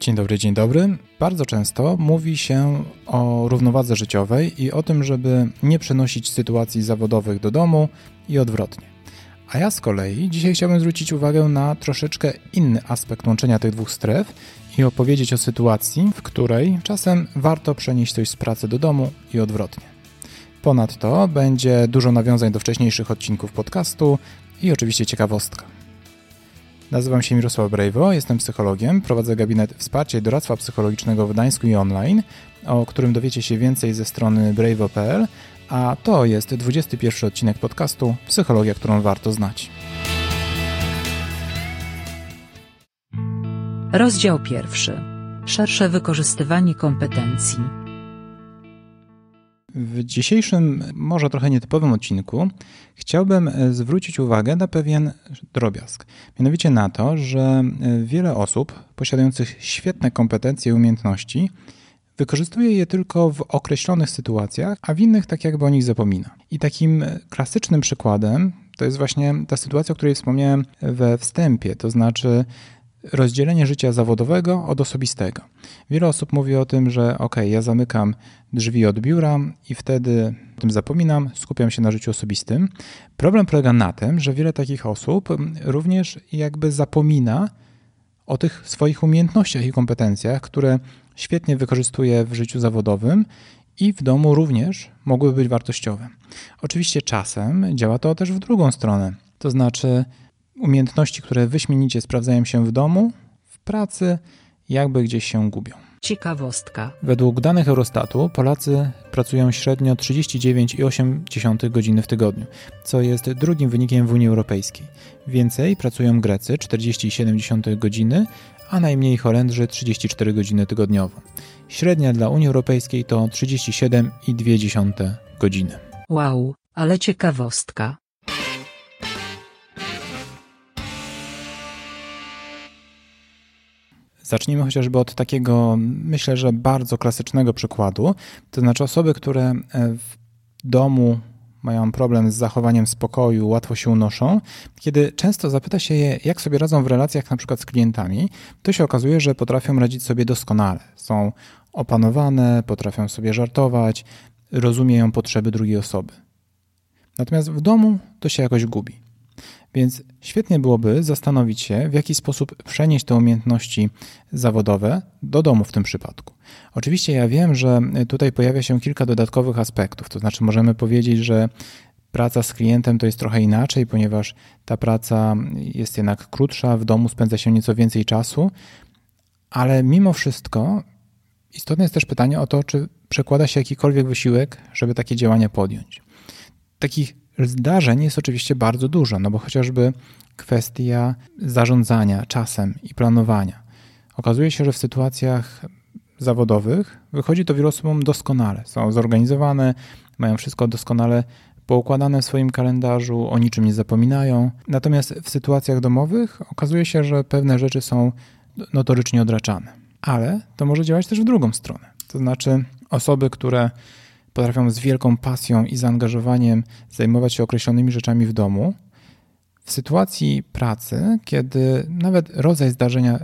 Dzień dobry, dzień dobry. Bardzo często mówi się o równowadze życiowej i o tym, żeby nie przenosić sytuacji zawodowych do domu i odwrotnie. A ja z kolei dzisiaj chciałbym zwrócić uwagę na troszeczkę inny aspekt łączenia tych dwóch stref i opowiedzieć o sytuacji, w której czasem warto przenieść coś z pracy do domu i odwrotnie. Ponadto będzie dużo nawiązań do wcześniejszych odcinków podcastu i oczywiście ciekawostka. Nazywam się Mirosław Brejwo, jestem psychologiem, prowadzę gabinet wsparcia i doradztwa psychologicznego w Gdańsku i online, o którym dowiecie się więcej ze strony brejwo.pl, a to jest 21 odcinek podcastu Psychologia, którą warto znać. Rozdział pierwszy. Szersze wykorzystywanie kompetencji. W dzisiejszym, może trochę nietypowym odcinku chciałbym e, zwrócić uwagę na pewien drobiazg. Mianowicie na to, że e, wiele osób posiadających świetne kompetencje i umiejętności wykorzystuje je tylko w określonych sytuacjach, a w innych tak jakby o nich zapomina. I takim klasycznym przykładem to jest właśnie ta sytuacja, o której wspomniałem we wstępie, to znaczy rozdzielenie życia zawodowego od osobistego. Wiele osób mówi o tym, że ok, ja zamykam drzwi od biura i wtedy o tym zapominam, skupiam się na życiu osobistym. Problem polega na tym, że wiele takich osób również jakby zapomina o tych swoich umiejętnościach i kompetencjach, które świetnie wykorzystuje w życiu zawodowym i w domu również mogłyby być wartościowe. Oczywiście czasem działa to też w drugą stronę. To znaczy, umiejętności, które wyśmienicie sprawdzają się w domu, w pracy, jakby gdzieś się gubią. Ciekawostka. Według danych Eurostatu Polacy pracują średnio 39,8 godziny w tygodniu, co jest drugim wynikiem w Unii Europejskiej. Więcej pracują Grecy 40,7 godziny, a najmniej Holendrzy 34 godziny tygodniowo. Średnia dla Unii Europejskiej to 37,2 godziny. Wow, ale ciekawostka. Zacznijmy chociażby od takiego, myślę, że bardzo klasycznego przykładu. To znaczy osoby, które e, w domu mają problem z zachowaniem spokoju, łatwo się unoszą, kiedy często zapyta się je, jak sobie radzą w relacjach na przykład z klientami, to się okazuje, że potrafią radzić sobie doskonale. Są opanowane, potrafią sobie żartować, rozumieją potrzeby drugiej osoby. Natomiast w domu to się jakoś gubi. Więc świetnie byłoby zastanowić się, w jaki sposób przenieść te umiejętności zawodowe do domu w tym przypadku. Oczywiście ja wiem, że tutaj pojawia się kilka dodatkowych aspektów, to znaczy możemy powiedzieć, że praca z klientem to jest trochę inaczej, ponieważ ta praca jest jednak krótsza, w domu spędza się nieco więcej czasu, ale mimo wszystko istotne jest też pytanie o to, czy przekłada się jakikolwiek wysiłek, żeby takie działania podjąć. Takich Zdarzeń jest oczywiście bardzo dużo, no bo chociażby kwestia zarządzania czasem i planowania. Okazuje się, że w sytuacjach zawodowych wychodzi to wielu osobom doskonale. Są zorganizowane, mają wszystko doskonale poukładane w swoim kalendarzu, o niczym nie zapominają. Natomiast w sytuacjach domowych okazuje się, że pewne rzeczy są notorycznie odraczane. Ale to może działać też w drugą stronę. To znaczy osoby, które potrafią z wielką pasją i zaangażowaniem zajmować się określonymi rzeczami w domu, w sytuacji pracy, kiedy nawet rodzaj zdarzenia,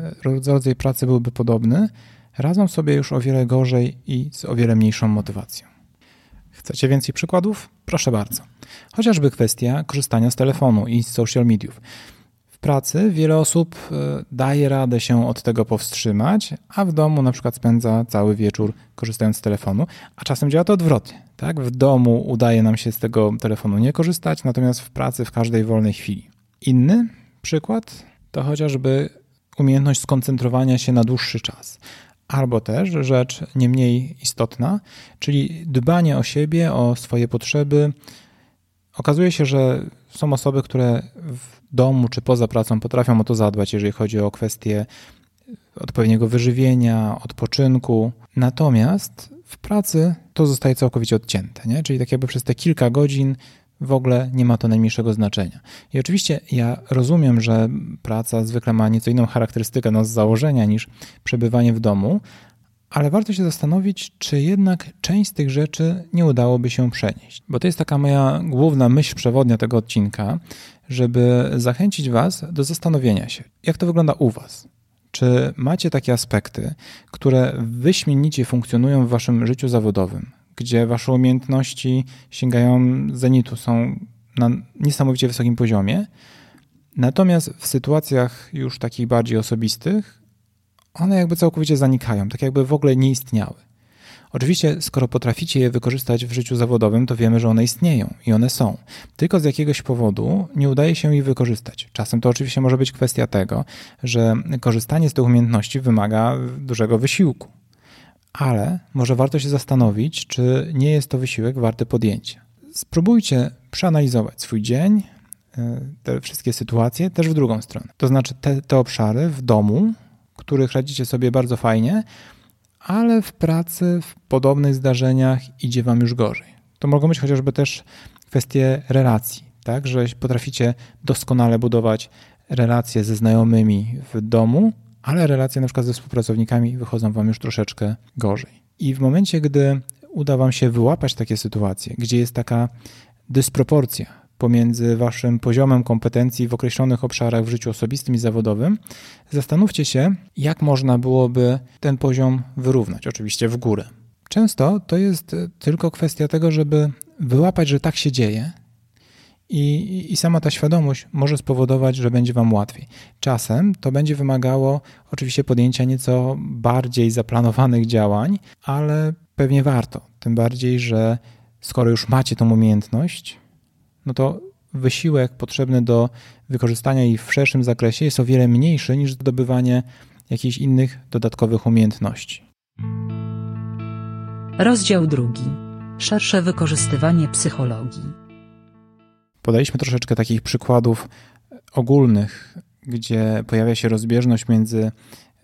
rodzaj pracy byłby podobny, radzą sobie już o wiele gorzej i z o wiele mniejszą motywacją. Chcecie więcej przykładów? Proszę bardzo. Chociażby kwestia korzystania z telefonu i z social mediów pracy wiele osób e, daje radę się od tego powstrzymać, a w domu na przykład spędza cały wieczór korzystając z telefonu, a czasem działa to odwrotnie. Tak? W domu udaje nam się z tego telefonu nie korzystać, natomiast w pracy w każdej wolnej chwili. Inny przykład to chociażby umiejętność skoncentrowania się na dłuższy czas. Albo też rzecz nie mniej istotna, czyli dbanie o siebie, o swoje potrzeby. Okazuje się, że są osoby, które w domu czy poza pracą potrafią o to zadbać, jeżeli chodzi o kwestie odpowiedniego wyżywienia, odpoczynku. Natomiast w pracy to zostaje całkowicie odcięte, nie? czyli tak jakby przez te kilka godzin w ogóle nie ma to najmniejszego znaczenia. I oczywiście ja rozumiem, że praca zwykle ma nieco inną charakterystykę no, z założenia niż przebywanie w domu, ale warto się zastanowić, czy jednak część z tych rzeczy nie udałoby się przenieść. Bo to jest taka moja główna myśl przewodnia tego odcinka, żeby zachęcić Was do zastanowienia się, jak to wygląda u Was. czy macie takie aspekty, które wyśmienicie funkcjonują w waszym życiu zawodowym, gdzie wasze umiejętności sięgają zenitu, są na niesamowicie wysokim poziomie, natomiast w sytuacjach już takich bardziej osobistych, one jakby całkowicie zanikają, tak jakby w ogóle nie istniały. Oczywiście, skoro potraficie je wykorzystać w życiu zawodowym, to wiemy, że one istnieją i one są. Tylko z jakiegoś powodu nie udaje się ich wykorzystać. Czasem to oczywiście może być kwestia tego, że korzystanie z tych umiejętności wymaga dużego wysiłku. Ale może warto się zastanowić, czy nie jest to wysiłek warty podjęcia. Spróbujcie przeanalizować swój dzień, e, te wszystkie sytuacje też w drugą stronę. To znaczy te, te obszary w domu, których radzicie sobie bardzo fajnie, ale w pracy, w podobnych zdarzeniach idzie wam już gorzej. To mogą być chociażby też kwestie relacji, tak, że potraficie doskonale budować relacje ze znajomymi w domu, ale relacje na przykład ze współpracownikami wychodzą wam już troszeczkę gorzej. I w momencie, gdy uda wam się wyłapać takie sytuacje, gdzie jest taka dysproporcja pomiędzy waszym poziomem kompetencji w określonych obszarach w życiu osobistym i zawodowym, zastanówcie się, jak można byłoby ten poziom wyrównać, oczywiście w górę. Często to jest tylko kwestia tego, żeby wyłapać, że tak się dzieje, i, I, sama ta świadomość może spowodować, że będzie Wam łatwiej. Czasem to będzie wymagało oczywiście podjęcia nieco bardziej zaplanowanych działań, ale pewnie warto. Tym bardziej, że skoro już macie tą umiejętność, no to wysiłek potrzebny do wykorzystania jej w szerszym zakresie jest o wiele mniejszy niż zdobywanie jakichś innych dodatkowych umiejętności. Rozdział drugi. Szersze wykorzystywanie psychologii. Podaliśmy troszeczkę takich przykładów ogólnych, gdzie pojawia się rozbieżność między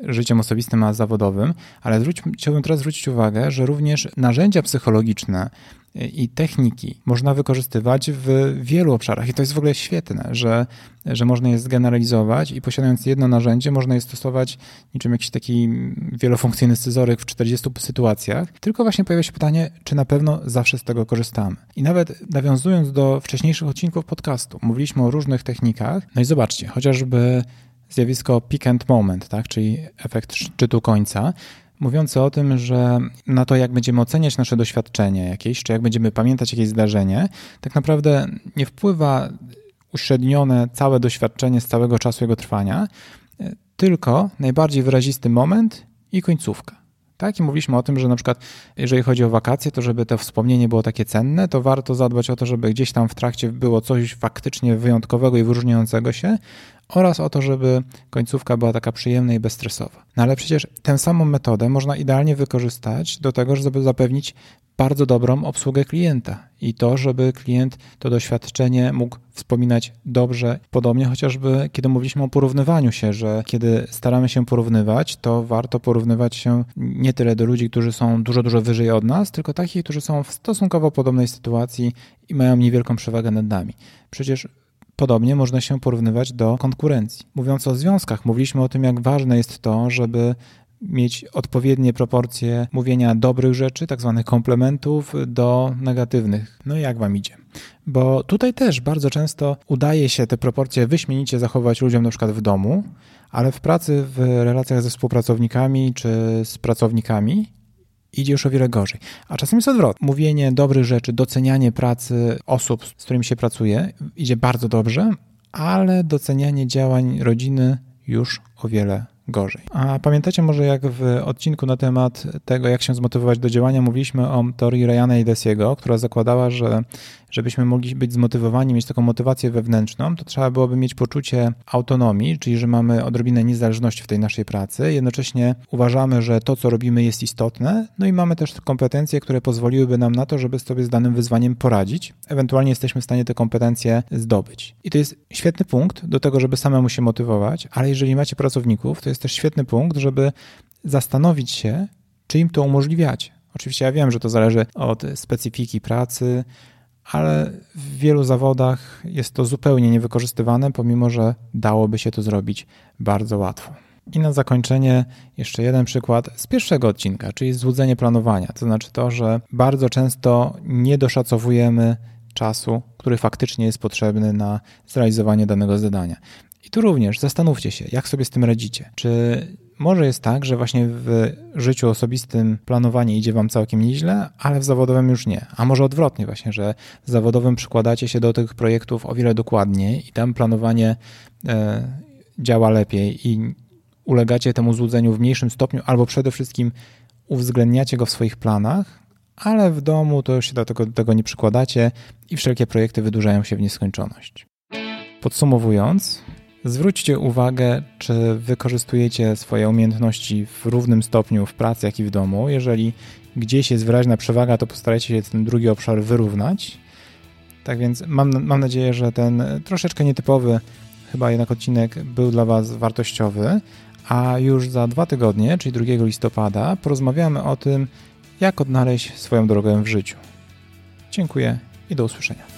życiem osobistym a zawodowym, ale zwróć, chciałbym teraz zwrócić uwagę, że również narzędzia psychologiczne i techniki można wykorzystywać w wielu obszarach. I to jest w ogóle świetne, że, że można je zgeneralizować i posiadając jedno narzędzie, można je stosować niczym jakiś taki wielofunkcyjny scyzoryk w 40 sytuacjach. Tylko właśnie pojawia się pytanie, czy na pewno zawsze z tego korzystamy. I nawet nawiązując do wcześniejszych odcinków podcastu, mówiliśmy o różnych technikach. No i zobaczcie, chociażby zjawisko peak and moment, tak, czyli efekt szczytu końca, mówiący o tym, że na to, jak będziemy oceniać nasze doświadczenie jakieś, czy jak będziemy pamiętać jakieś zdarzenie, tak naprawdę nie wpływa uśrednione całe doświadczenie z całego czasu jego trwania, tylko najbardziej wyrazisty moment i końcówka. Tak? I mówiliśmy o tym, że na przykład jeżeli chodzi o wakacje, to żeby to wspomnienie było takie cenne, to warto zadbać o to, żeby gdzieś tam w trakcie było coś faktycznie wyjątkowego i wyróżniającego się, oraz o to, żeby końcówka była taka przyjemna i bezstresowa. No ale przecież tę samą metodę można idealnie wykorzystać do tego, żeby zapewnić bardzo dobrą obsługę klienta i to, żeby klient to doświadczenie mógł wspominać dobrze. Podobnie chociażby, kiedy mówiliśmy o porównywaniu się, że kiedy staramy się porównywać, to warto porównywać się nie tyle do ludzi, którzy są dużo, dużo wyżej od nas, tylko takich, którzy są w stosunkowo podobnej sytuacji i mają niewielką przewagę nad nami. Przecież Podobnie można się porównywać do konkurencji. Mówiąc o związkach, mówiliśmy o tym, jak ważne jest to, żeby mieć odpowiednie proporcje mówienia dobrych rzeczy, tak zwanych komplementów, do negatywnych. No i jak wam idzie? Bo tutaj też bardzo często udaje się te proporcje wyśmienicie zachować ludziom na przykład w domu, ale w pracy, w relacjach ze współpracownikami czy z pracownikami idzie już o wiele gorzej. A czasem jest odwrot. Mówienie dobrych rzeczy, docenianie pracy osób, z którymi się pracuje, idzie bardzo dobrze, ale docenianie działań rodziny już o wiele gorzej. A pamiętacie może jak w odcinku na temat tego, jak się zmotywować do działania, mówiliśmy o teorii Ryana i Desiego, która zakładała, że żebyśmy mogli być zmotywowani, mieć taką motywację wewnętrzną, to trzeba byłoby mieć poczucie autonomii, czyli że mamy odrobinę niezależności w tej naszej pracy. Jednocześnie uważamy, że to, co robimy, jest istotne, no i mamy też kompetencje, które pozwoliłyby nam na to, żeby sobie z danym wyzwaniem poradzić. Ewentualnie jesteśmy w stanie te kompetencje zdobyć. I to jest świetny punkt do tego, żeby samemu się motywować, ale jeżeli macie pracowników, to jest też świetny punkt, żeby zastanowić się, czy im to umożliwiacie. Oczywiście ja wiem, że to zależy od specyfiki pracy, ale w wielu zawodach jest to zupełnie niewykorzystywane, pomimo że dałoby się to zrobić bardzo łatwo. I na zakończenie jeszcze jeden przykład z pierwszego odcinka, czyli złudzenie planowania. To znaczy to, że bardzo często nie doszacowujemy czasu, który faktycznie jest potrzebny na zrealizowanie danego zadania. I tu również zastanówcie się, jak sobie z tym radzicie. Czy może jest tak, że właśnie w życiu osobistym planowanie idzie wam całkiem nieźle, ale w zawodowym już nie. A może odwrotnie właśnie, że w zawodowym przykładacie się do tych projektów o wiele dokładniej i tam planowanie e, działa lepiej i ulegacie temu złudzeniu w mniejszym stopniu, albo przede wszystkim uwzględniacie go w swoich planach, ale w domu to już się do tego, do tego nie przykładacie i wszelkie projekty wydłużają się w nieskończoność. Podsumowując, zwróćcie uwagę, czy wykorzystujecie swoje umiejętności w równym stopniu w pracy, jak i w domu. Jeżeli gdzieś jest wyraźna przewaga, to postarajcie się ten drugi obszar wyrównać. Tak więc mam, mam nadzieję, że ten troszeczkę nietypowy chyba jednak odcinek był dla Was wartościowy, a już za dwa tygodnie, czyli 2 listopada, porozmawiamy o tym, jak odnaleźć swoją drogę w życiu. Dziękuję i do usłyszenia.